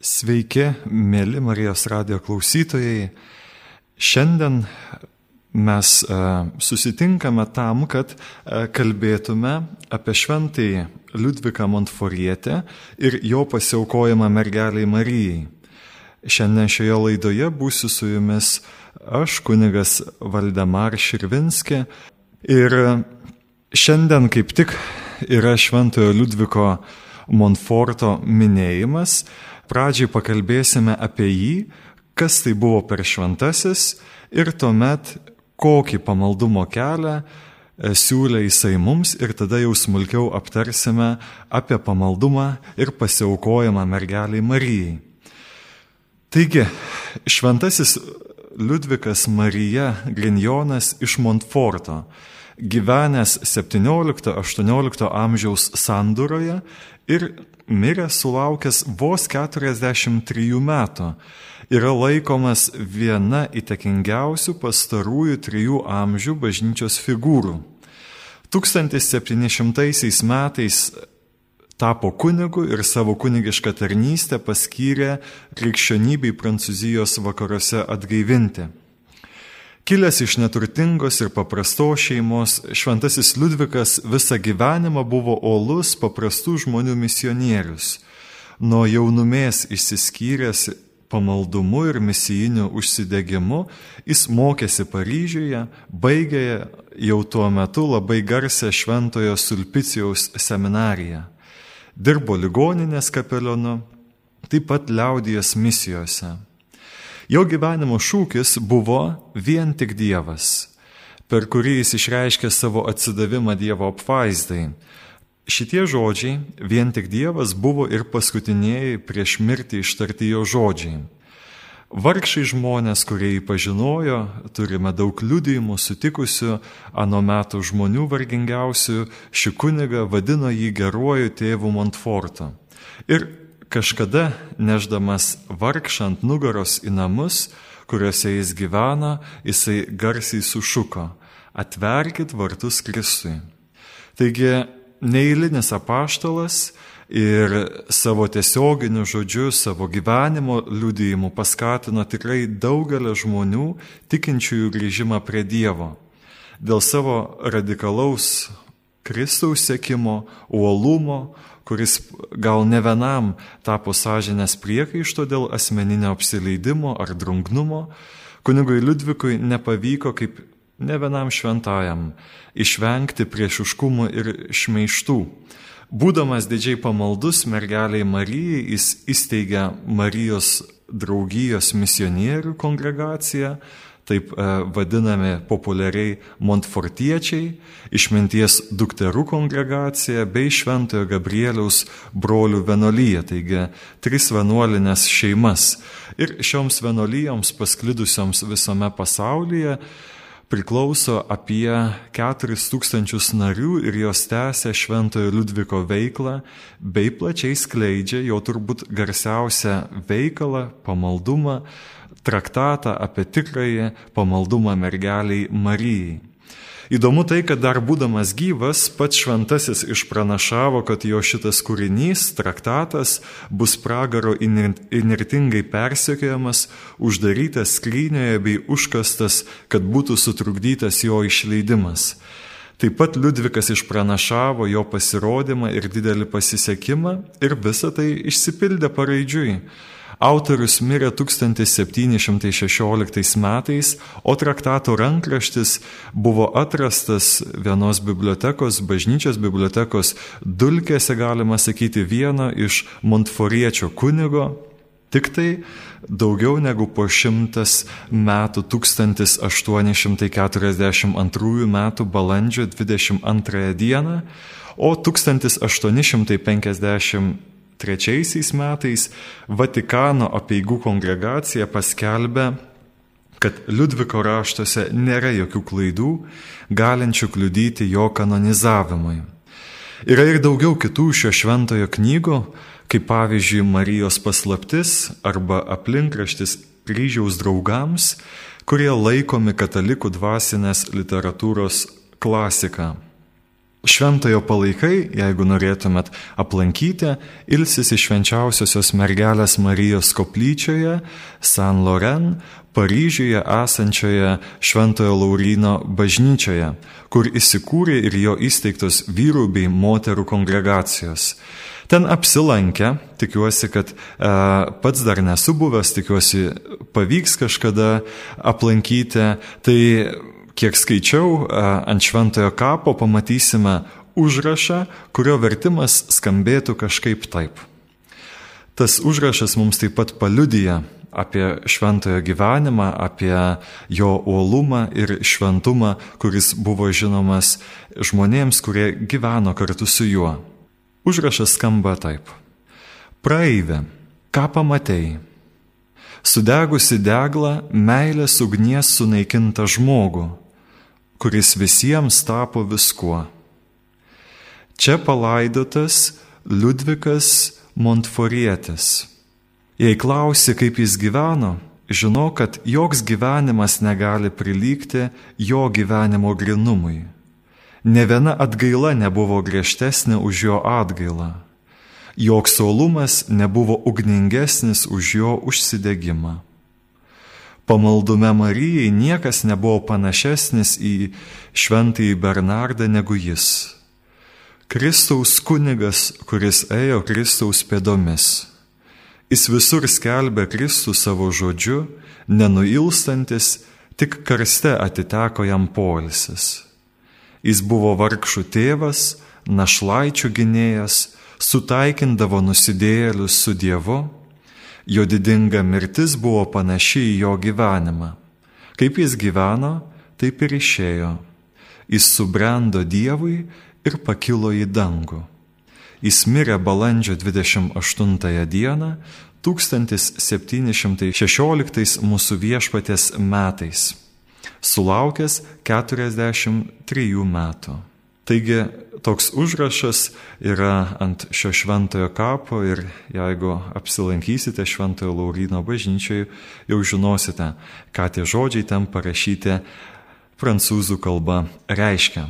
Sveiki, mėly Marijos radio klausytojai. Šiandien mes e, susitinkame tam, kad e, kalbėtume apie šventąjį Liudviką Montforietę ir jo pasiaukojimą mergeliai Marijai. Šiandien šioje laidoje būsiu su jumis aš, kunigas Valdemar Širvinski. Ir šiandien kaip tik yra šventojo Liudviko Montforto minėjimas Pradžiai pakalbėsime apie jį, kas tai buvo per šventasis ir tuomet kokį pamaldumo kelią e, siūlė jisai mums ir tada jau smulkiau aptarsime apie pamaldumą ir pasiaukojimą mergeliai Marijai. Taigi, šventasis Liudvikas Marija Grinjonas iš Montforto, gyvenęs 17-18 amžiaus sandūroje ir miręs sulaukęs vos 43 metų, yra laikomas viena įtakingiausių pastarųjų trijų amžių bažnyčios figūrų. 1700 metais tapo kunigu ir savo kunigišką tarnystę paskyrė krikščionybei Prancūzijos vakaruose atgaivinti. Kilęs iš neturtingos ir paprastos šeimos, šventasis Liudvikas visą gyvenimą buvo olus paprastų žmonių misionierius. Nuo jaunumės išsiskyręs pamaldumu ir misijiniu užsidegimu, jis mokėsi Paryžiuje, baigė jau tuo metu labai garsę Šventojo Sulpicijaus seminariją. Dirbo ligoninės kapelionu, taip pat liaudijos misijose. Jo gyvenimo šūkis buvo vien tik Dievas, per kurį jis išreiškė savo atsidavimą Dievo apvaizdai. Šitie žodžiai, vien tik Dievas, buvo ir paskutiniai prieš mirtį ištarti jo žodžiai. Vargšai žmonės, kurie jį pažinojo, turime daug liudijimų sutikusių, ano metų žmonių vargingiausių, ši kuniga vadino jį geruoju tėvu Montfortu. Ir kažkada neždamas vargšant nugaros į namus, kuriuose jis gyvena, jisai garsiai sušuko - atverkit vartus Kristui. Taigi neįlinis apaštalas ir savo tiesioginiu žodžiu, savo gyvenimo liudijimu paskatino tikrai daugelį žmonių tikinčiųjų grįžimą prie Dievo. Dėl savo radikalaus Kristaus sėkimo, uolumo, kuris gal ne vienam tapo sąžinės priekaišto dėl asmeninio apsileidimo ar drungnumo, kunigui Liudvikui nepavyko kaip ne vienam šventajam išvengti priešiškumų ir šmeištų. Būdamas didžiai pamaldus mergeliai Marijai, jis įsteigė Marijos draugijos misionierių kongregaciją, taip e, vadinami populiariai Montfortiečiai, išminties dukterų kongregacija bei Šventojo Gabrieliaus brolių vienolyje, taigi tris vienuolinės šeimas. Ir šioms vienolyjoms pasklidusioms visame pasaulyje priklauso apie 4000 narių ir jos tęsia Šventojo Liudviko veiklą bei plačiai skleidžia jo turbūt garsiausią veikalą, pamaldumą, traktatą apie tikrąjį pamaldumą mergeliai Marijai. Įdomu tai, kad dar būdamas gyvas, pats šventasis išpranašavo, kad jo šitas kūrinys, traktatas, bus pragaro inertingai persekiojamas, uždarytas skrynioje bei užkastas, kad būtų sutrukdytas jo išleidimas. Taip pat Liudvikas išpranašavo jo pasirodymą ir didelį pasisekimą ir visa tai išsipildė paraidžiui. Autorius mirė 1716 metais, o traktato rankraštis buvo atrastas vienos bibliotekos, bažnyčios bibliotekos dulkėse, galima sakyti, vieno iš Montforiečio kunigo. Tik tai daugiau negu po šimtas metų 1842 metų balandžio 22 dieną, o 1850 Trečiaisiais metais Vatikano apieigų kongregacija paskelbė, kad Liudviko raštuose nėra jokių klaidų, galinčių kliudyti jo kanonizavimui. Yra ir daugiau kitų šio šventojo knygų, kaip pavyzdžiui Marijos paslaptis arba aplinkraštis kryžiaus draugams, kurie laikomi katalikų dvasinės literatūros klasika. Šventojo palaikai, jeigu norėtumėt aplankyti, ilsisi švenčiausiosios mergelės Marijos koplyčioje, San Loren, Paryžiuje esančioje Šventojo Laurino bažnyčioje, kur įsikūrė ir jo įsteigtos vyrų bei moterų kongregacijos. Ten apsilankę, tikiuosi, kad e, pats dar nesu buvęs, tikiuosi pavyks kažkada aplankyti, tai Kiek skaičiau, ant šventojo kapo pamatysime užrašą, kurio vertimas skambėtų kažkaip taip. Tas užrašas mums taip pat paliudyja apie šventojo gyvenimą, apie jo uolumą ir šventumą, kuris buvo žinomas žmonėms, kurie gyveno kartu su juo. Užrašas skamba taip. Praeivė, ką pamatėjai? Sudegusi deglą, meilės ugnies sunaikintą žmogų, kuris visiems tapo viskuo. Čia palaidotas Liudvikas Montforietis. Jei klausi, kaip jis gyveno, žinau, kad joks gyvenimas negali prilygti jo gyvenimo grinumui. Ne viena atgaila nebuvo griežtesnė už jo atgailą. Joks saulumas nebuvo ugningesnis už jo užsidegimą. Pamaldume Marijai niekas nebuvo panašesnis į šventąjį Bernardą negu jis. Kristaus kunigas, kuris ėjo Kristaus pėdomis. Jis visur skelbė Kristų savo žodžiu, nenuilstantis, tik karste atiteko jam polisis. Jis buvo vargšų tėvas, našlaičių gynėjas, sutaikindavo nusidėjėlius su Dievu Jo didinga mirtis buvo panaši į jo gyvenimą. Kaip jis gyveno, taip ir išėjo. Jis subrendo Dievui ir pakilo į dangų. Jis mirė balandžio 28 dieną 1716 mūsų viešpatės metais, sulaukęs 43 metų. Taigi toks užrašas yra ant šio šventojo kapo ir jeigu apsilankysite šventojo Laurino bažnyčioje, jau žinosite, ką tie žodžiai ten parašyti prancūzų kalba reiškia.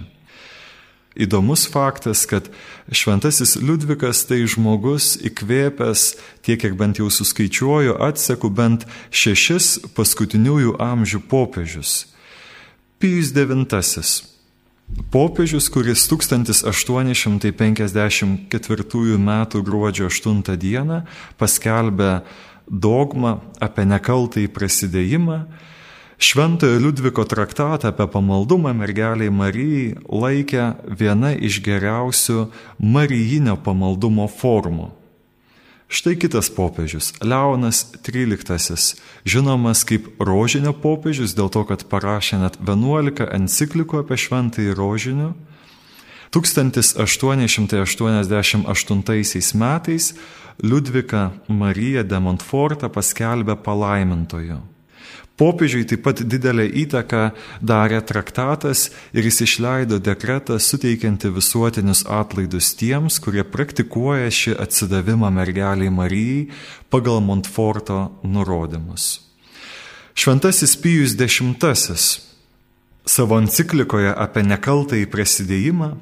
Įdomus faktas, kad šventasis Liudvikas tai žmogus įkvėpęs, tiek kiek bent jau suskaičiuoju, atseku bent šešis paskutiniųjų amžių popiežius. Pijus IX Popiežius, kuris 1854 m. gruodžio 8 d. paskelbė dogmą apie nekaltąjį prasidėjimą, Šventojo Liudviko traktatą apie pamaldumą mergeliai Marijai laikė viena iš geriausių marijinio pamaldumo formų. Štai kitas popiežius, Leonas XIII, žinomas kaip rožinio popiežius dėl to, kad parašė net 11 enciklikų apie šventąjį rožinių. 1888 metais Liudvika Marija de Montfortą paskelbė palaimintoju. Popiežiui taip pat didelę įtaką darė traktatas ir jis išleido dekretą suteikianti visuotinius atlaidus tiems, kurie praktikuoja šį atsidavimą mergeliai Marijai pagal Montforto nurodymus. Šventasis Pijus X savo enciklikoje apie nekaltąjį prasidėjimą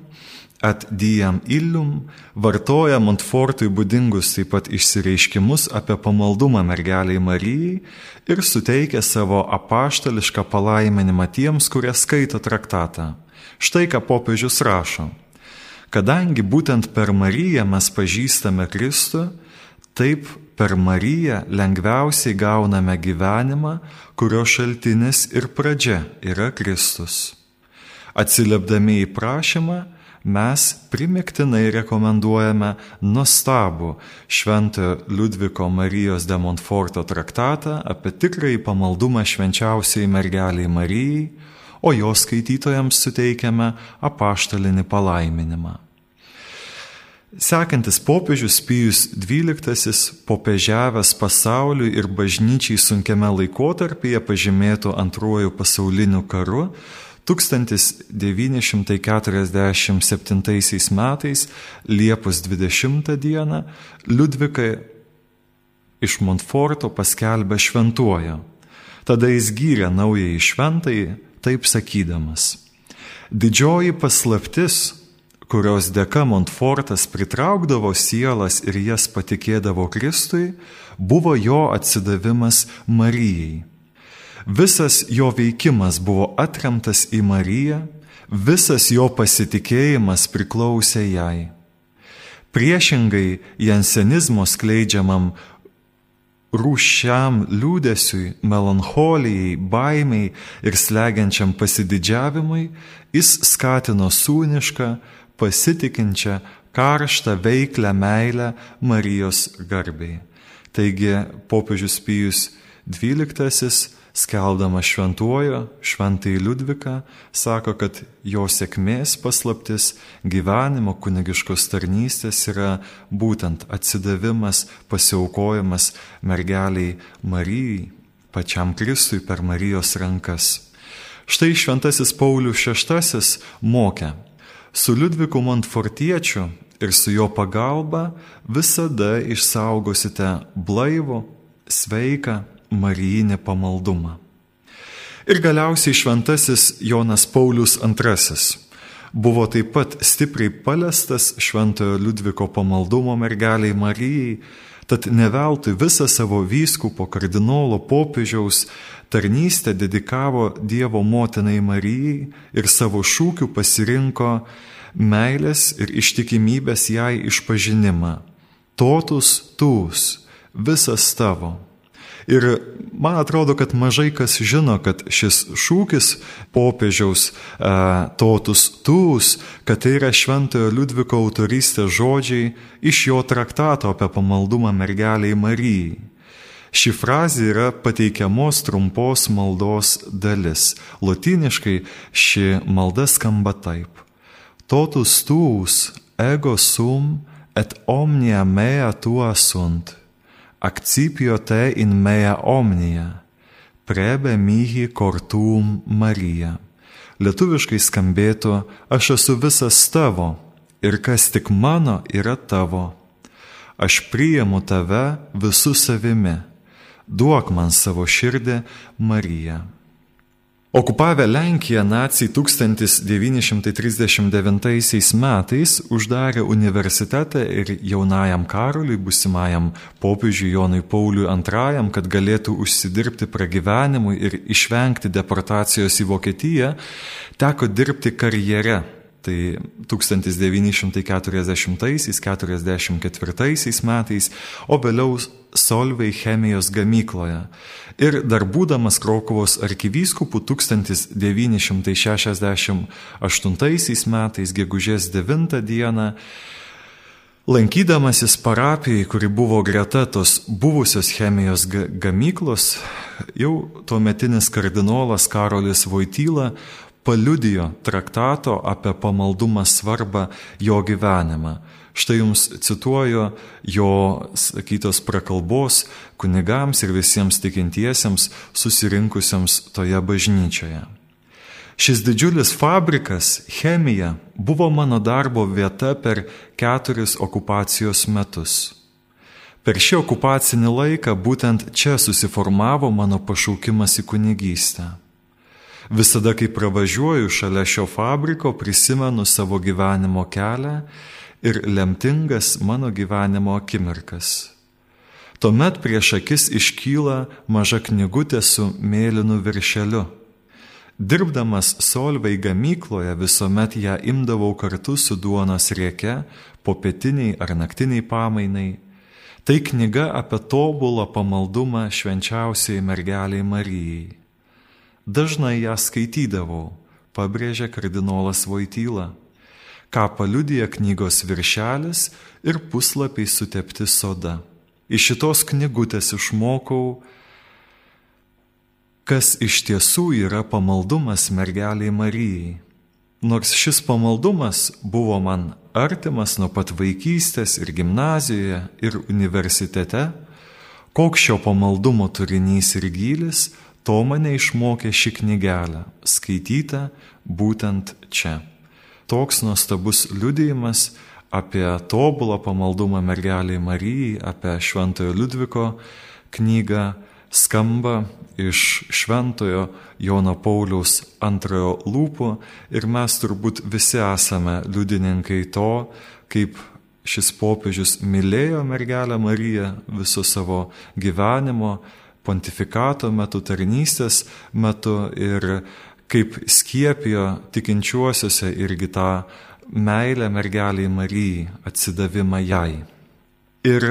At diem illum vartoja Montfortui būdingus taip pat išsireiškimus apie pamaldumą mergeliai Marijai ir suteikia savo apaštališką palaiminimą tiems, kurie skaito traktatą. Štai ką popiežius rašo. Kadangi būtent per Mariją mes pažįstame Kristų, taip per Mariją lengviausiai gauname gyvenimą, kurio šaltinis ir pradžia yra Kristus. Atsiliepdami į prašymą, mes primiktinai rekomenduojame nuostabų Šventojo Liudviko Marijos de Montforto traktatą apie tikrąjį pamaldumą švenčiausiai mergeliai Marijai, o jo skaitytojams suteikiame apaštalinį palaiminimą. Sekantis popiežius Pijus XII, popiežiavęs pasauliui ir bažnyčiai sunkiame laikotarpyje pažymėtų antruoju pasauliniu karu, 1947 metais Liepos 20 dieną Liudvika iš Montforto paskelbė šventuoju. Tada jis gyrė naująjį šventąjį, taip sakydamas. Didžioji paslaptis, kurios dėka Montfortas pritraukdavo sielas ir jas patikėdavo Kristui, buvo jo atsidavimas Marijai. Visas jo veikimas buvo atremtas į Mariją, visas jo pasitikėjimas priklausė jai. Priešingai jansenizmo skleidžiamam rūšiam liūdėsiui, melancholijai, baimiai ir slegiančiam pasididžiavimui, jis skatino sūnišką, pasitikinčią, karštą, veiklę meilę Marijos garbiai. Taigi popiežius Pijus XII skeldamas šventuoju, šventai Liudvika, sako, kad jo sėkmės paslaptis gyvenimo kunigiškos tarnystės yra būtent atsidavimas, pasiaukojimas mergeliai Marijai, pačiam Kristui per Marijos rankas. Štai šventasis Paulius VI mokė, su Liudviku Montfortiečiu ir su jo pagalba visada išsaugosite blaivų, sveiką, marijinį pamaldumą. Ir galiausiai šventasis Jonas Paulius II buvo taip pat stipriai paliestas šventojo Liudviko pamaldumo mergeliai Marijai, tad neveltui visą savo vyskupo kardinolo popiežiaus tarnystę dedikavo Dievo motinai Marijai ir savo šūkių pasirinko meilės ir ištikimybės jai išpažinimą. Totus tūs, visas tavo. Ir man atrodo, kad mažai kas žino, kad šis šūkis popiežiaus e, totus tūs, kad tai yra šventojo Liudviko autorystės žodžiai iš jo traktato apie pamaldumą mergeliai Marijai. Ši frazė yra pateikiamos trumpos maldos dalis. Lotiniškai ši malda skamba taip. Totus tūs ego sum et omnia mea tua sunt accipio te in mea omnia, prebe mihi kortum Marija. Lietuviškai skambėtų, aš esu visas tavo ir kas tik mano yra tavo. Aš priimu tave visų savimi, duok man savo širdį Mariją. Okupavę Lenkiją nacijai 1939 metais uždarė universitetą ir jaunajam karoliui, busimajam popiežiui Jonui Pauliui II, kad galėtų užsidirbti pragyvenimui ir išvengti deportacijos į Vokietiją, teko dirbti karjere. Tai 1940-44 metais, o vėliau Solvei chemijos gamykloje. Ir dar būdamas Krokovos arkivyskupų 1968 metais, gegužės 9 dieną, Lankydamasis parapijai, kuri buvo greta tos buvusios chemijos gamyklos, jau tuometinis kardinolas Karolis Vojtyla paliudijo traktato apie pamaldumą svarbą jo gyvenimą. Štai jums cituoju jo sakytos prakalbos kunigams ir visiems tikintiesiems susirinkusiems toje bažnyčioje. Šis didžiulis fabrikas, chemija, buvo mano darbo vieta per keturis okupacijos metus. Per šį okupacinį laiką būtent čia susiformavo mano pašaukimas į kunigystę. Visada, kai pravažiuoju šalia šio fabriko, prisimenu savo gyvenimo kelią ir lemtingas mano gyvenimo akimirkas. Tuomet prieš akis iškyla maža knygutė su mėlynu viršeliu. Dirbdamas Solvei gamykloje visuomet ją imdavau kartu su duonos rieke, popietiniai ar naktiniai pamainai. Tai knyga apie tobulą pamaldumą švenčiausiai mergeliai Marijai. Dažnai ją skaitydavau, pabrėžė kardinolas Vojtyla, ką paliudija knygos viršelis ir puslapiai sutepti soda. Iš šitos knygutės išmokau, kas iš tiesų yra pamaldumas mergeliai Marijai. Nors šis pamaldumas buvo man artimas nuo pat vaikystės ir gimnazijoje, ir universitete, koks šio pamaldumo turinys ir gylis, To mane išmokė ši knygelė, skaityta būtent čia. Toks nuostabus liudijimas apie tobulą pamaldumą mergeliai Marijai, apie Šventojo Liudviko knygą skamba iš šventojo Jono Pauliaus antrojo lūpų ir mes turbūt visi esame liudininkai to, kaip šis popiežius mylėjo mergelę Mariją viso savo gyvenimo, pontifikato metu, tarnystės metu ir kaip skiepijo tikinčiuosiuose irgi tą meilę mergeliai Marijai, atsidavimą jai. Ir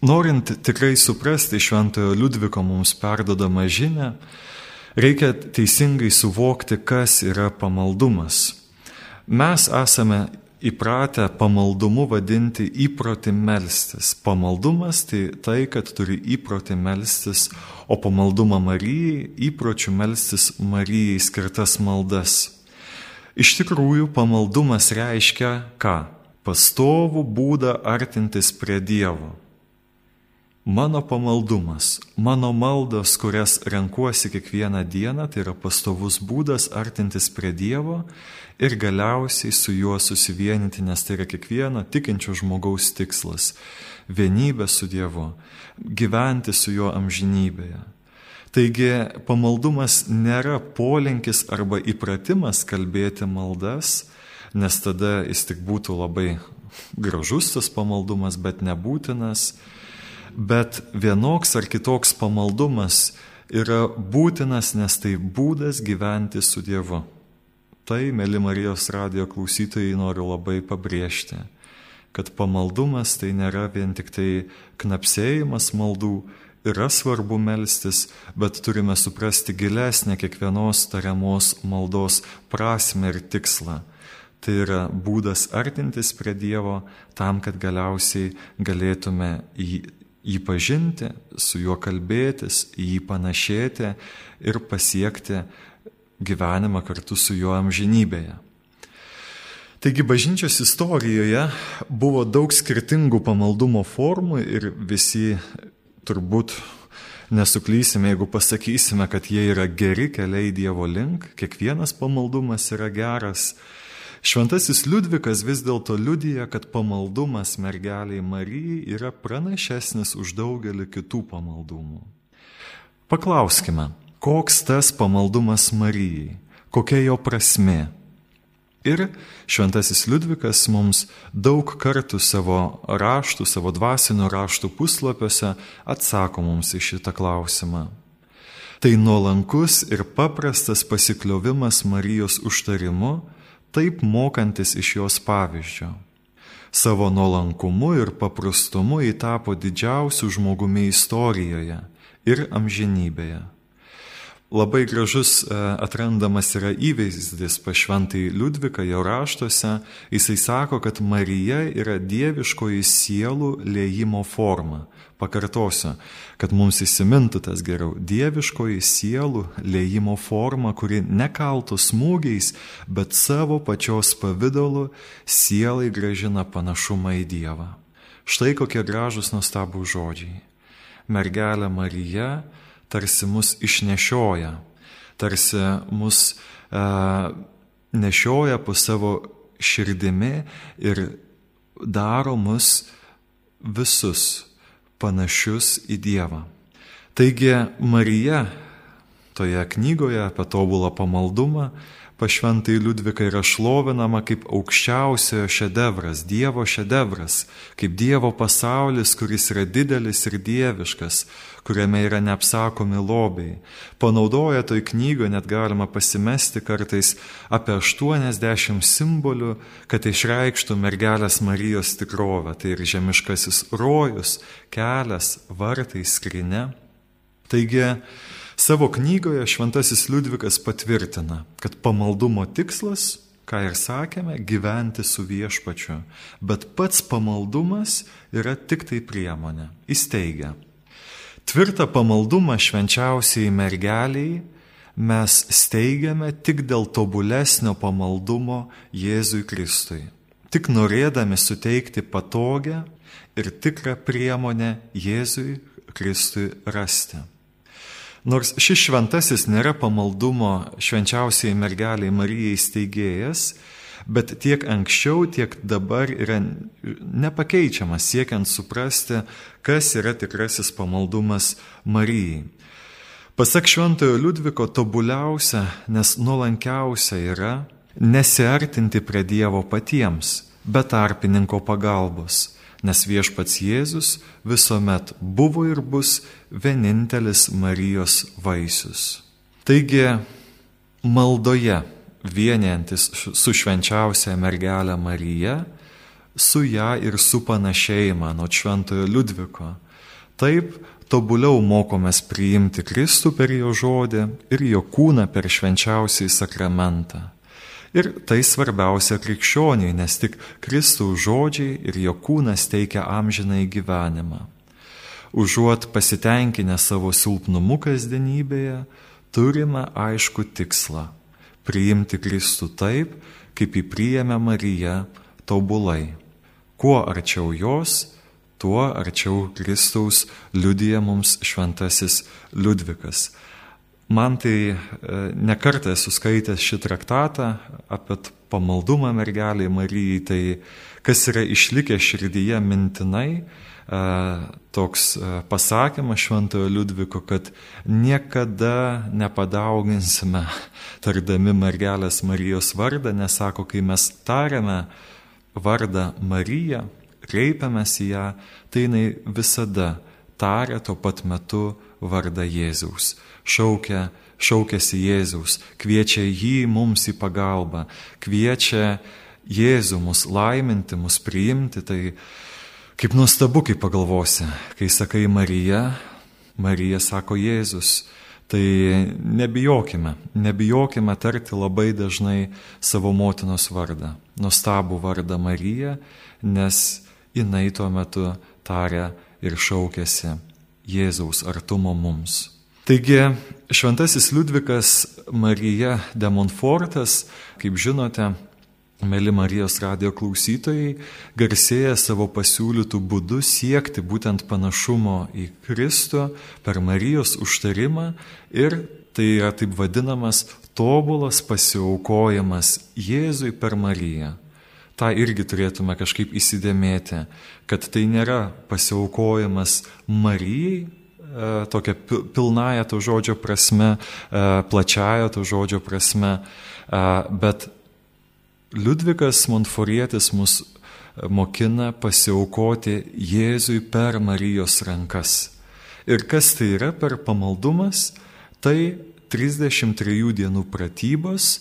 Norint tikrai suprasti šventojo Liudviko mums perdodamą žinę, reikia teisingai suvokti, kas yra pamaldumas. Mes esame įpratę pamaldumu vadinti įprotį melstis. Pamaldumas tai tai, kad turi įprotį melstis, o pamaldumą Marijai įpročių melstis Marijai skirtas maldas. Iš tikrųjų, pamaldumas reiškia ką? Pastovų būdą artintis prie Dievo. Mano pamaldumas, mano maldos, kurias renkuosi kiekvieną dieną, tai yra pastovus būdas artintis prie Dievo ir galiausiai su juo susivienyti, nes tai yra kiekvieno tikinčio žmogaus tikslas - vienybė su Dievu, gyventi su juo amžinybėje. Taigi pamaldumas nėra polinkis arba įpratimas kalbėti maldas, nes tada jis tik būtų labai gražus tas pamaldumas, bet nebūtinas bet vienoks ar kitoks pamaldumas yra būtinas, nes tai būdas gyventi su Dievu. Tai, mėly Marijos radio klausytojai, noriu labai pabrėžti, kad pamaldumas tai nėra vien tik tai knapsėjimas maldų, yra svarbu melstis, bet turime suprasti gilesnę kiekvienos tariamos maldos prasme ir tikslą. Tai yra būdas artintis prie Dievo tam, kad galiausiai galėtume į jį pažinti, su juo kalbėtis, jį panašėti ir pasiekti gyvenimą kartu su juo amžinybėje. Taigi bažnyčios istorijoje buvo daug skirtingų pamaldumo formų ir visi turbūt nesuklysime, jeigu pasakysime, kad jie yra geri keliai Dievo link, kiekvienas pamaldumas yra geras Šventasis Liudvikas vis dėlto liudija, kad pamaldumas mergeliai Marijai yra pranašesnis už daugelį kitų pamaldumų. Paklauskime, koks tas pamaldumas Marijai, kokia jo prasme. Ir Šventasis Liudvikas mums daug kartų savo raštų, savo dvasinio raštų puslapiuose atsako mums į šitą klausimą. Tai nuolankus ir paprastas pasikliovimas Marijos užtarimu, taip mokantis iš jos pavyzdžio. Savo nuolankumu ir paprastumu įtapo didžiausių žmogumi istorijoje ir amžinybėje. Labai gražus e, atrandamas yra įvaizdis pašventai Liudvika jo raštuose. Jisai sako, kad Marija yra dieviškoji sielų lėjimo forma. Pakartosiu, kad mums įsimintų tas geriau. Dieviškoji sielų lėjimo forma, kuri nekaltų smūgiais, bet savo pačios pavydalu sielai gražina panašumą į Dievą. Štai kokie gražus nuostabų žodžiai. Mergelė Marija tarsi mus išnešioja, tarsi mus e, nešioja po savo širdimi ir daro mus visus panašius į Dievą. Taigi Marija toje knygoje apie tobulą pamaldumą pašventai Liudvika yra šlovinama kaip aukščiausiojo šedevras, Dievo šedevras, kaip Dievo pasaulis, kuris yra didelis ir dieviškas, kuriame yra neapsakomi lobiai. Panaudoja toj knygoje net galima pasimesti kartais apie 80 simbolių, kad išreikštų mergelės Marijos tikrovę. Tai ir žemiškasis rojus, kelias, vartai, skrinė. Taigi, Savo knygoje Šventasis Liudvikas patvirtina, kad pamaldumo tikslas, ką ir sakėme, gyventi su viešpačiu, bet pats pamaldumas yra tik tai priemonė, įsteigia. Tvirtą pamaldumą švenčiausiai mergeliai mes steigiame tik dėl tobulesnio pamaldumo Jėzui Kristui, tik norėdami suteikti patogią ir tikrą priemonę Jėzui Kristui rasti. Nors šis šventasis nėra pamaldumo švenčiausiai mergeliai Marijai steigėjas, bet tiek anksčiau, tiek dabar yra nepakeičiamas siekiant suprasti, kas yra tikrasis pamaldumas Marijai. Pasak Šventojo Liudviko tobuliausia, nes nuolankiausia yra nesiartinti prie Dievo patiems, be tarpininko pagalbos, nes viešpats Jėzus visuomet buvo ir bus vienintelis Marijos vaisius. Taigi, maldoje vienijantis su švenčiausia mergelė Marija, su ją ir su panašėjimą nuo Šventojo Liudviko. Taip, tobuliau mokomės priimti Kristų per jo žodį ir jo kūną per švenčiausiai sakramentą. Ir tai svarbiausia krikščioniai, nes tik Kristaus žodžiai ir jo kūnas teikia amžinai gyvenimą. Užuot pasitenkinę savo silpnumu kasdienybėje, turime aišku tikslą - priimti Kristų taip, kaip jį priėmė Marija tobulai. Kuo arčiau jos, tuo arčiau Kristaus liudija mums šventasis Liudvikas. Man tai e, nekartą esu skaitęs šį traktatą apie pamaldumą mergeliai Marijai, tai kas yra išlikę širdyje mintinai, e, toks e, pasakymas šventojo Liudviko, kad niekada nepadauginsime tardami mergelės Marijos vardą, nes sako, kai mes tariame vardą Mariją, kreipiamės į ją, tai jinai visada taria tuo pat metu vardą Jėzaus, šaukia, šaukėsi Jėzaus, kviečia jį mums į pagalbą, kviečia Jėzų mus laiminti, mus priimti, tai kaip nuostabu, kai pagalvosi, kai sakai Marija, Marija sako Jėzus, tai nebijokime, nebijokime tarti labai dažnai savo motinos vardą, nuostabų vardą Marija, nes jinai tuo metu taria ir šaukėsi Jėzaus artumo mums. Taigi šventasis Liudvikas Marija de Montfortas, kaip žinote, mėly Marijos radio klausytojai, garsėja savo pasiūlytų būdų siekti būtent panašumo į Kristų per Marijos užtarimą ir tai yra taip vadinamas tobulas pasiaukojimas Jėzui per Mariją. Tą irgi turėtume kažkaip įsidėmėti, kad tai nėra pasiaukojimas Marijai, tokia pilnaja to žodžio prasme, e, plačiaja to žodžio prasme, e, bet Liudvikas Montforietis mus mokina pasiaukoti Jėzui per Marijos rankas. Ir kas tai yra per pamaldumas? Tai 33 dienų pratybos,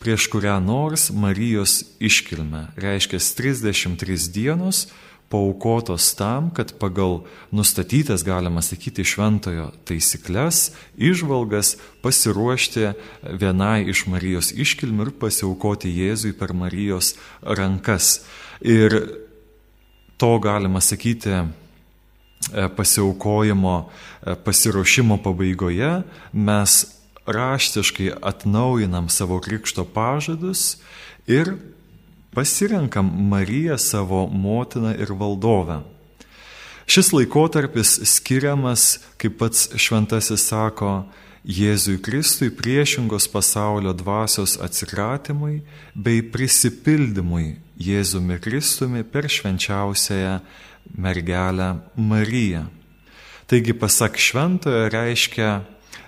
prieš kurią nors Marijos iškilme, reiškia 33 dienos paukotos tam, kad pagal nustatytas, galima sakyti, šventojo taisyklės, išvalgas pasiruošti vienai iš Marijos iškilmių ir pasiaukoti Jėzui per Marijos rankas. Ir to galima sakyti e, pasiaukojimo, e, pasiruošimo pabaigoje mes raštiškai atnaujinam savo krikšto pažadus ir pasirenkam Mariją savo motiną ir valdovę. Šis laikotarpis skiriamas, kaip pats šventasis sako, Jėzui Kristui priešingos pasaulio dvasios atsikratymui bei prisipildymui Jėzumi Kristumi per švenčiausiąją mergelę Mariją. Taigi, pasak šventojo, reiškia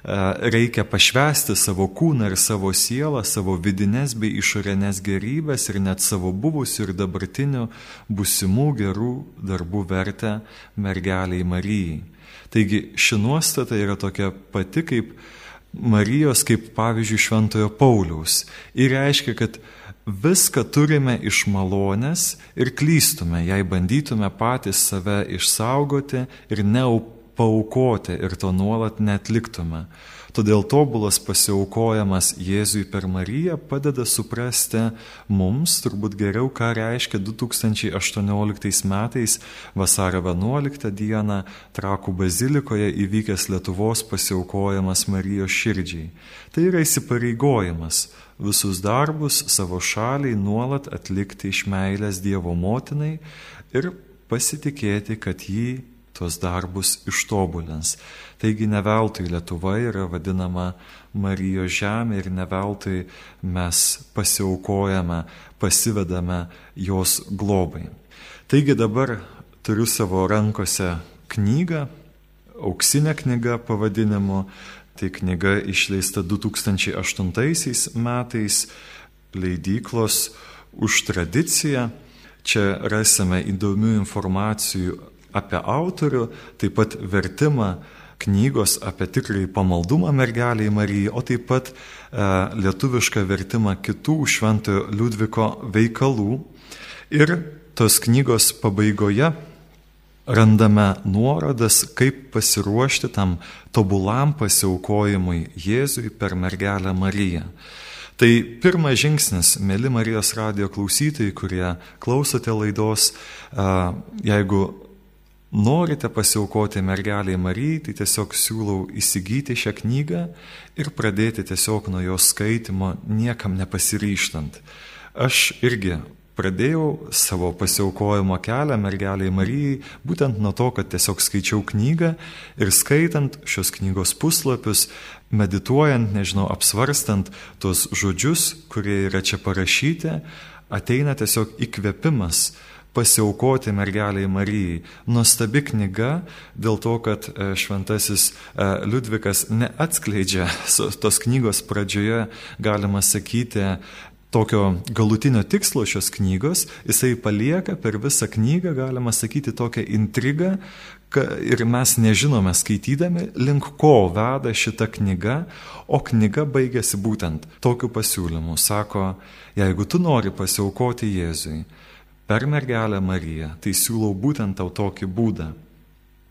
reikia pašvesti savo kūną ir savo sielą, savo vidinės bei išorinės gerybės ir net savo buvusių ir dabartinių busimų gerų darbų vertę mergeliai Marijai. Taigi ši nuostata yra tokia pati kaip Marijos, kaip pavyzdžiui Šventojo Pauliaus. Ir reiškia, kad viską turime iš malonės ir klystume, jei bandytume patys save išsaugoti ir neaupti paukoti ir to nuolat netliktume. Todėl tobulas pasiaukojamas Jėzui per Mariją padeda suprasti mums turbūt geriau, ką reiškia 2018 metais vasario 11 dieną Trakų bazilikoje įvykęs Lietuvos pasiaukojamas Marijos širdžiai. Tai yra įsipareigojimas visus darbus savo šaliai nuolat atlikti iš meilės Dievo motinai ir pasitikėti, kad jį tuos darbus ištobulins. Taigi ne veltui Lietuva yra vadinama Marijos žemė ir ne veltui mes pasiaukojame, pasivedame jos globai. Taigi dabar turiu savo rankose knygą, auksinę knygą pavadinimu. Tai knyga išleista 2008 metais leidyklos už tradiciją. Čia rasime įdomių informacijų apie autorių, taip pat vertimą knygos apie tikrąjį pamaldumą mergeliai Marijai, o taip pat e, lietuvišką vertimą kitų šventojo Liudviko veikalų. Ir tos knygos pabaigoje randame nuorodas, kaip pasiruošti tam tobulam pasiaukojimui Jėzui per mergelę Mariją. Tai pirmas žingsnis, mėly Marijos radio klausytojai, kurie klausote laidos, jeigu norite pasiaukoti mergeliai Marijai, tai tiesiog siūlau įsigyti šią knygą ir pradėti tiesiog nuo jos skaitimo, niekam nepasiryštant. Aš irgi pradėjau savo pasiaukojimo kelią mergeliai Marijai būtent nuo to, kad tiesiog skaičiau knygą ir skaitant šios knygos puslapius, medituojant, nežinau, apsvarstant tuos žodžius, kurie yra čia parašyti, ateina tiesiog įkvėpimas pasiaukoti mergeliai Marijai. Nuostabi knyga dėl to, kad e, šventasis e, Liudvikas neatskleidžia tos knygos pradžioje, galima sakyti, tokio galutinio tikslo šios knygos, jisai palieka per visą knygą, galima sakyti, tokią intrigą ir mes nežinome skaitydami, link ko veda šita knyga, o knyga baigėsi būtent tokiu pasiūlymu. Sako, jeigu tu nori pasiaukoti Jėzui per mergelę Mariją, tai siūlau būtent tau tokį būdą.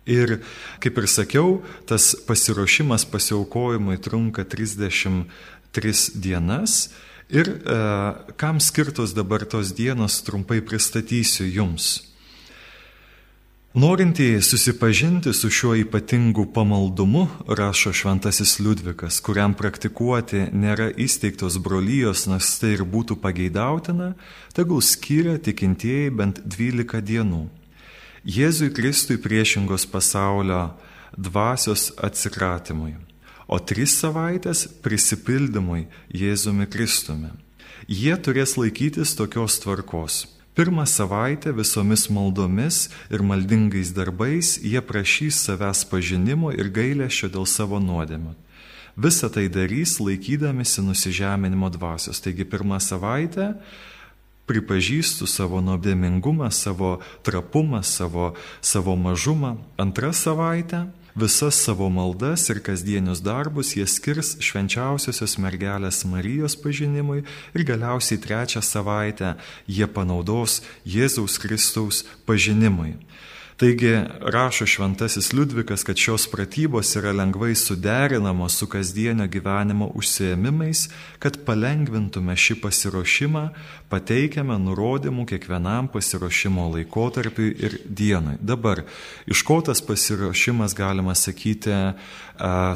Ir kaip ir sakiau, tas pasiruošimas pasiaukojimui trunka 33 dienas Ir e, kam skirtos dabar tos dienos trumpai pristatysiu jums. Norintieji susipažinti su šiuo ypatingu pamaldumu, rašo šventasis Liudvikas, kuriam praktikuoti nėra įsteigtos brolyjos, nors tai ir būtų pageidautina, tegul skiria tikintieji bent 12 dienų. Jėzui Kristui priešingos pasaulio dvasios atsikratymui o tris savaitės prisipildymui Jėzumi Kristumi. Jie turės laikytis tokios tvarkos. Pirmą savaitę visomis maldomis ir maldingais darbais jie prašys savęs pažinimo ir gailėšio dėl savo nuodėmio. Visą tai darys laikydamėsi nusižeminimo dvasios. Taigi pirmą savaitę pripažįstu savo nuodėmingumą, savo trapumą, savo, savo mažumą. Antrą savaitę Visas savo maldas ir kasdienius darbus jie skirs švenčiausiosios mergelės Marijos pažinimui ir galiausiai trečią savaitę jie panaudos Jėzaus Kristaus pažinimui. Taigi rašo šventasis Liudvikas, kad šios pratybos yra lengvai suderinamos su kasdienio gyvenimo užsiemimais, kad palengvintume šį pasiruošimą, pateikiame nurodymų kiekvienam pasiruošimo laikotarpiui ir dienai. Dabar iš ko tas pasiruošimas, galima sakyti,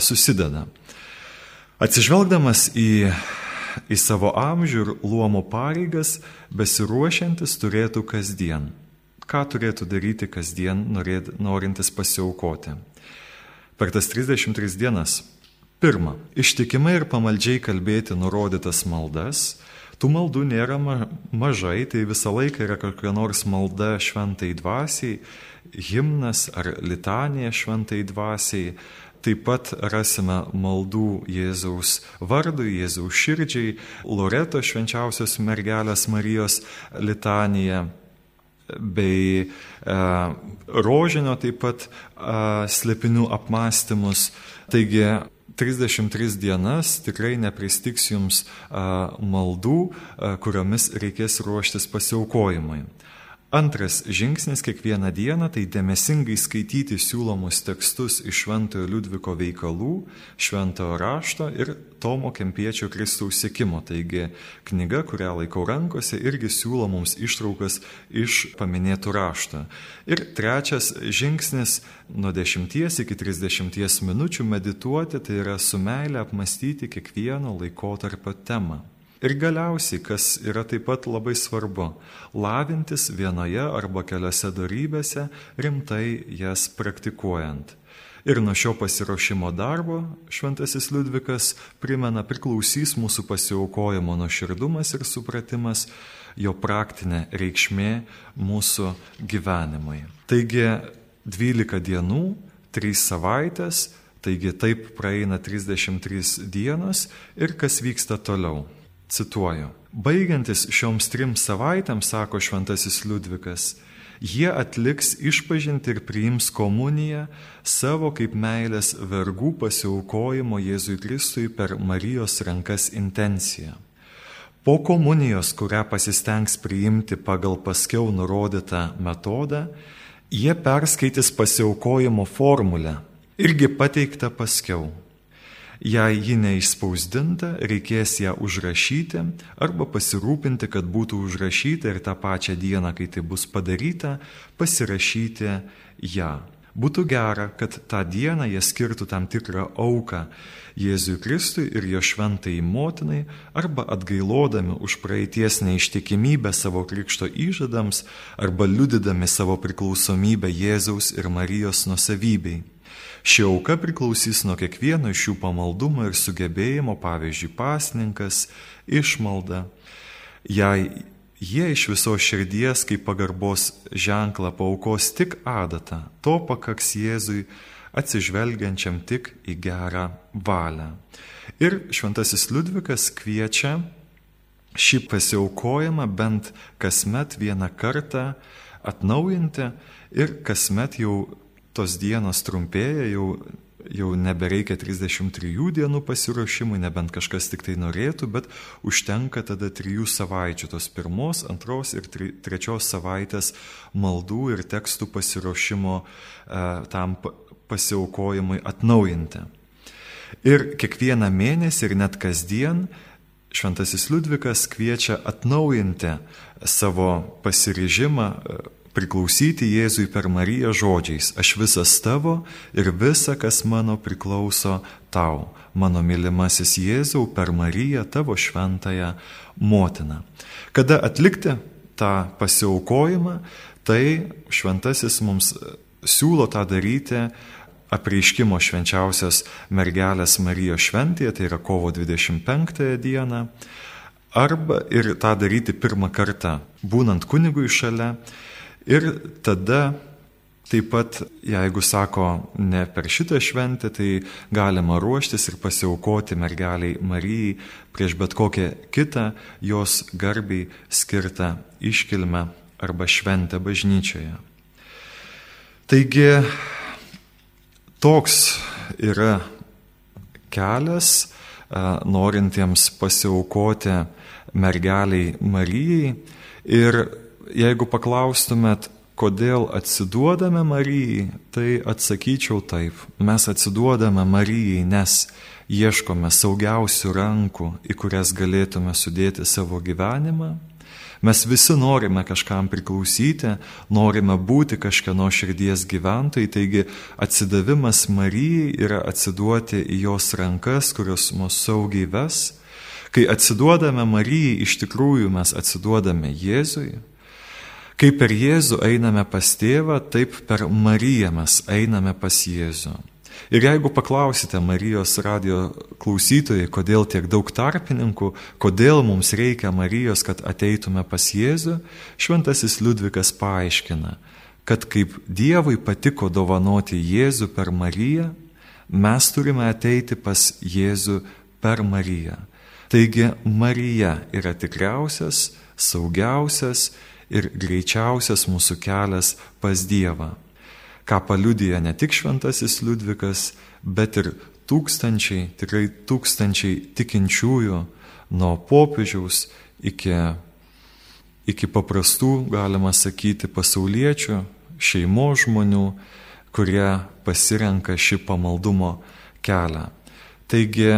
susideda. Atsižvelgdamas į į savo amžių ir luomo pareigas besiruošiantis turėtų kasdien ką turėtų daryti kasdien norintis pasiaukoti. Per tas 33 dienas. Pirma, ištikimai ir pamaldžiai kalbėti nurodytas maldas. Tų maldų nėra mažai, tai visą laiką yra kokia nors malda šventai dvasiai, himnas ar litanija šventai dvasiai. Taip pat rasime maldų Jėzaus vardui, Jėzaus širdžiai, Loreto švenčiausios mergelės Marijos litaniją bei e, rožinio taip pat e, slėpinių apmąstymus. Taigi 33 dienas tikrai nepristiks jums e, maldų, kuriomis reikės ruoštis pasiaukojimui. Antras žingsnis kiekvieną dieną tai dėmesingai skaityti siūlomus tekstus iš Šventojo Liudviko veikalų, Šventojo rašto ir Tomo Kempiečio Kristaus sėkimo. Taigi knyga, kurią laikau rankose, irgi siūlo mums ištraukas iš paminėtų rašto. Ir trečias žingsnis nuo 10 iki 30 minučių medituoti, tai yra su meilė apmastyti kiekvieno laikotarpio temą. Ir galiausiai, kas yra taip pat labai svarbu, lavintis vienoje arba keliose darybėse, rimtai jas praktikuojant. Ir nuo šio pasiruošimo darbo šventasis Liudvikas primena priklausys mūsų pasiaukojimo nuoširdumas ir supratimas, jo praktinė reikšmė mūsų gyvenimui. Taigi 12 dienų, 3 savaitės, taigi taip praeina 33 dienos ir kas vyksta toliau. Cituoju. Baigiantis šioms trim savaitėms, sako šventasis Liudvikas, Jie atliks išpažinti ir priims komuniją savo kaip meilės vergų pasiaukojimo Jėzui Kristui per Marijos rankas intenciją. Po komunijos, kurią pasistengs priimti pagal paskiau nurodytą metodą, jie perskaitys pasiaukojimo formulę, irgi pateiktą paskiau. Jei ji neišspausdinta, reikės ją užrašyti arba pasirūpinti, kad būtų užrašyta ir tą pačią dieną, kai tai bus padaryta, pasirašyti ją. Būtų gera, kad tą dieną jie skirtų tam tikrą auką Jėzui Kristui ir jo šventai motinai arba atgailodami už praeities neištikimybę savo krikšto įžadams arba liudydami savo priklausomybę Jėzaus ir Marijos nusavybei. Ši auka priklausys nuo kiekvieno iš jų pamaldumo ir sugebėjimo, pavyzdžiui, pasninkas, išmalda. Jei jie iš viso širdies kaip pagarbos ženklą paukos tik adatą, to pakaks Jėzui atsižvelgiančiam tik į gerą valią. Ir šventasis Liudvikas kviečia šį pasiaukojimą bent kasmet vieną kartą atnaujinti ir kasmet jau tos dienos trumpėja, jau, jau nebereikia 33 dienų pasiruošimui, nebent kažkas tik tai norėtų, bet užtenka tada trijų savaičių, tos pirmos, antros ir trečios savaitės maldų ir tekstų pasiruošimo e, tam pasiaukojimui atnaujinti. Ir kiekvieną mėnesį ir net kasdien Šventasis Liudvikas kviečia atnaujinti savo pasiryžimą priklausyti Jėzui per Mariją žodžiais, aš visas tavo ir visa, kas mano priklauso tau, mano mylimasis Jėzau per Mariją tavo šventąją motiną. Kada atlikti tą pasiaukojimą, tai šventasis mums siūlo tą daryti apreiškimo švenčiausios mergelės Marijos šventėje, tai yra kovo 25 dieną, arba ir tą daryti pirmą kartą, būnant kunigui šalia, Ir tada taip pat, jeigu sako ne per šitą šventę, tai galima ruoštis ir pasiaukoti mergeliai Marijai prieš bet kokią kitą jos garbiai skirtą iškilmę arba šventę bažnyčioje. Taigi toks yra kelias norintiems pasiaukoti mergeliai Marijai ir jeigu paklaustumėt, kodėl atsiduodame Marijai, tai atsakyčiau taip. Mes atsiduodame Marijai, nes ieškome saugiausių rankų, į kurias galėtume sudėti savo gyvenimą. Mes visi norime kažkam priklausyti, norime būti kažkieno širdies gyventojai, taigi atsidavimas Marijai yra atsiduoti į jos rankas, kurios mus saugiai ves. Kai atsiduodame Marijai, iš tikrųjų mes atsiduodame Jėzui, Kaip per Jėzų einame pas tėvą, taip per Mariją mes einame pas Jėzų. Ir jeigu paklausite Marijos radio klausytojai, kodėl tiek daug tarpininkų, kodėl mums reikia Marijos, kad ateitume pas Jėzų, šventasis Liudvikas paaiškina, kad kaip Dievui patiko dovanoti Jėzų per Mariją, mes turime ateiti pas Jėzų per Mariją. Taigi Marija yra tikriausias, saugiausias ir greičiausias mūsų kelias pas Dievą, ką paliudija ne tik šventasis Liudvikas, bet ir tūkstančiai, tikrai tūkstančiai tikinčiųjų nuo popiežiaus iki, iki paprastų, galima sakyti, pasauliečių, šeimos žmonių, kurie pasirenka šį pamaldumo kelią. Taigi,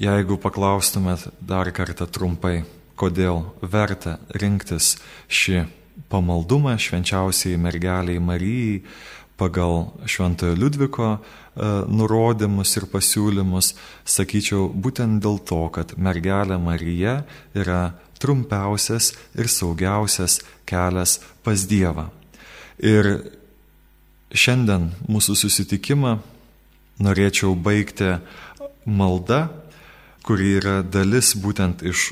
jeigu paklaustumėt dar kartą trumpai, kodėl verta rinktis šį pamaldumą švenčiausiai mergeliai Marijai pagal Šventojo Liudviko e, nurodymus ir pasiūlymus, sakyčiau, būtent dėl to, kad mergelė Marija yra trumpiausias ir saugiausias kelias pas Dievą. Ir šiandien mūsų susitikimą norėčiau baigti malda, kuri yra dalis būtent iš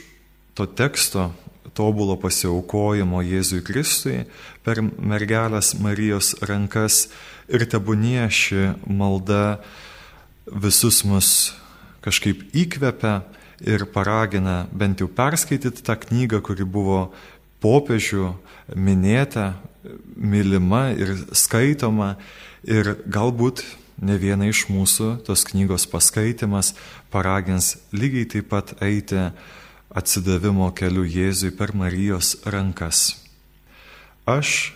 to teksto, tobulo pasiaukojimo Jėzui Kristui per mergelės Marijos rankas ir tebūnie ši malda visus mus kažkaip įkvepia ir paragina bent jau perskaityti tą knygą, kuri buvo popiežių minėta, mylima ir skaitoma. Ir galbūt ne viena iš mūsų tos knygos paskaitimas paragins lygiai taip pat eiti atsidavimo keliu Jėzui per Marijos rankas. Aš,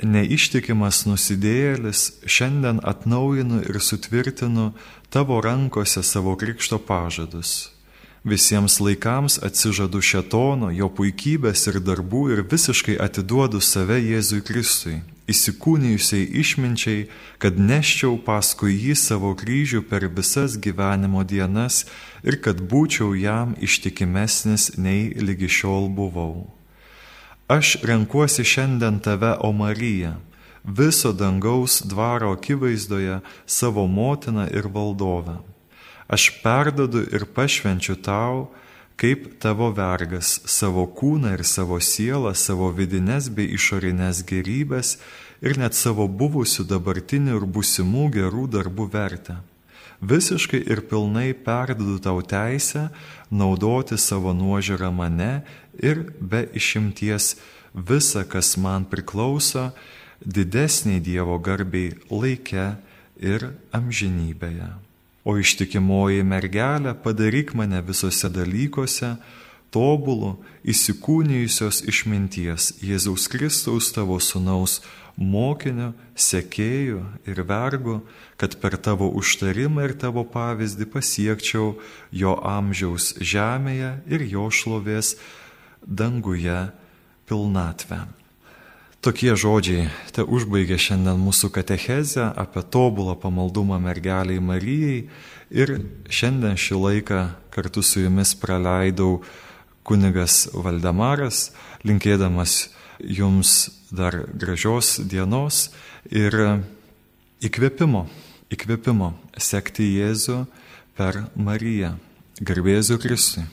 neištikimas nusidėjėlis, šiandien atnaujinu ir sutvirtinu tavo rankose savo krikšto pažadus. Visiems laikams atsižadu šetono, jo puikybės ir darbų ir visiškai atiduodu save Jėzui Kristui, įsikūnijusiai išminčiai, kad neščiau paskui jį savo kryžių per visas gyvenimo dienas ir kad būčiau jam ištikimesnis nei lygi šiol buvau. Aš renkuosi šiandien tave, O Marija, viso dangaus dvaro akivaizdoje savo motiną ir valdovę aš perdodu ir pašvenčiu tau, kaip tavo vergas, savo kūną ir savo sielą, savo vidines bei išorinės gerybės ir net savo buvusių dabartinių ir būsimų gerų darbų vertę. Visiškai ir pilnai perdodu tau teisę naudoti savo nuožiūrą mane ir be išimties visą, kas man priklauso, didesniai Dievo garbiai laike ir amžinybėje o ištikimoji mergelė padaryk mane visose dalykuose tobulų, įsikūnijusios išminties Jėzaus Kristaus tavo sunaus mokiniu, sekėju ir vergu, kad per tavo užtarimą ir tavo pavyzdį pasiekčiau jo amžiaus žemėje ir jo šlovės danguje pilnatvę. Tokie žodžiai te užbaigė šiandien mūsų katechezę apie tobulą pamaldumą mergeliai Marijai ir šiandien šį laiką kartu su jumis praleidau kunigas Valdemaras, linkėdamas jums dar gražios dienos ir įkvėpimo, įkvėpimo sekti Jėzų per Mariją. Garbėsiu Kristui.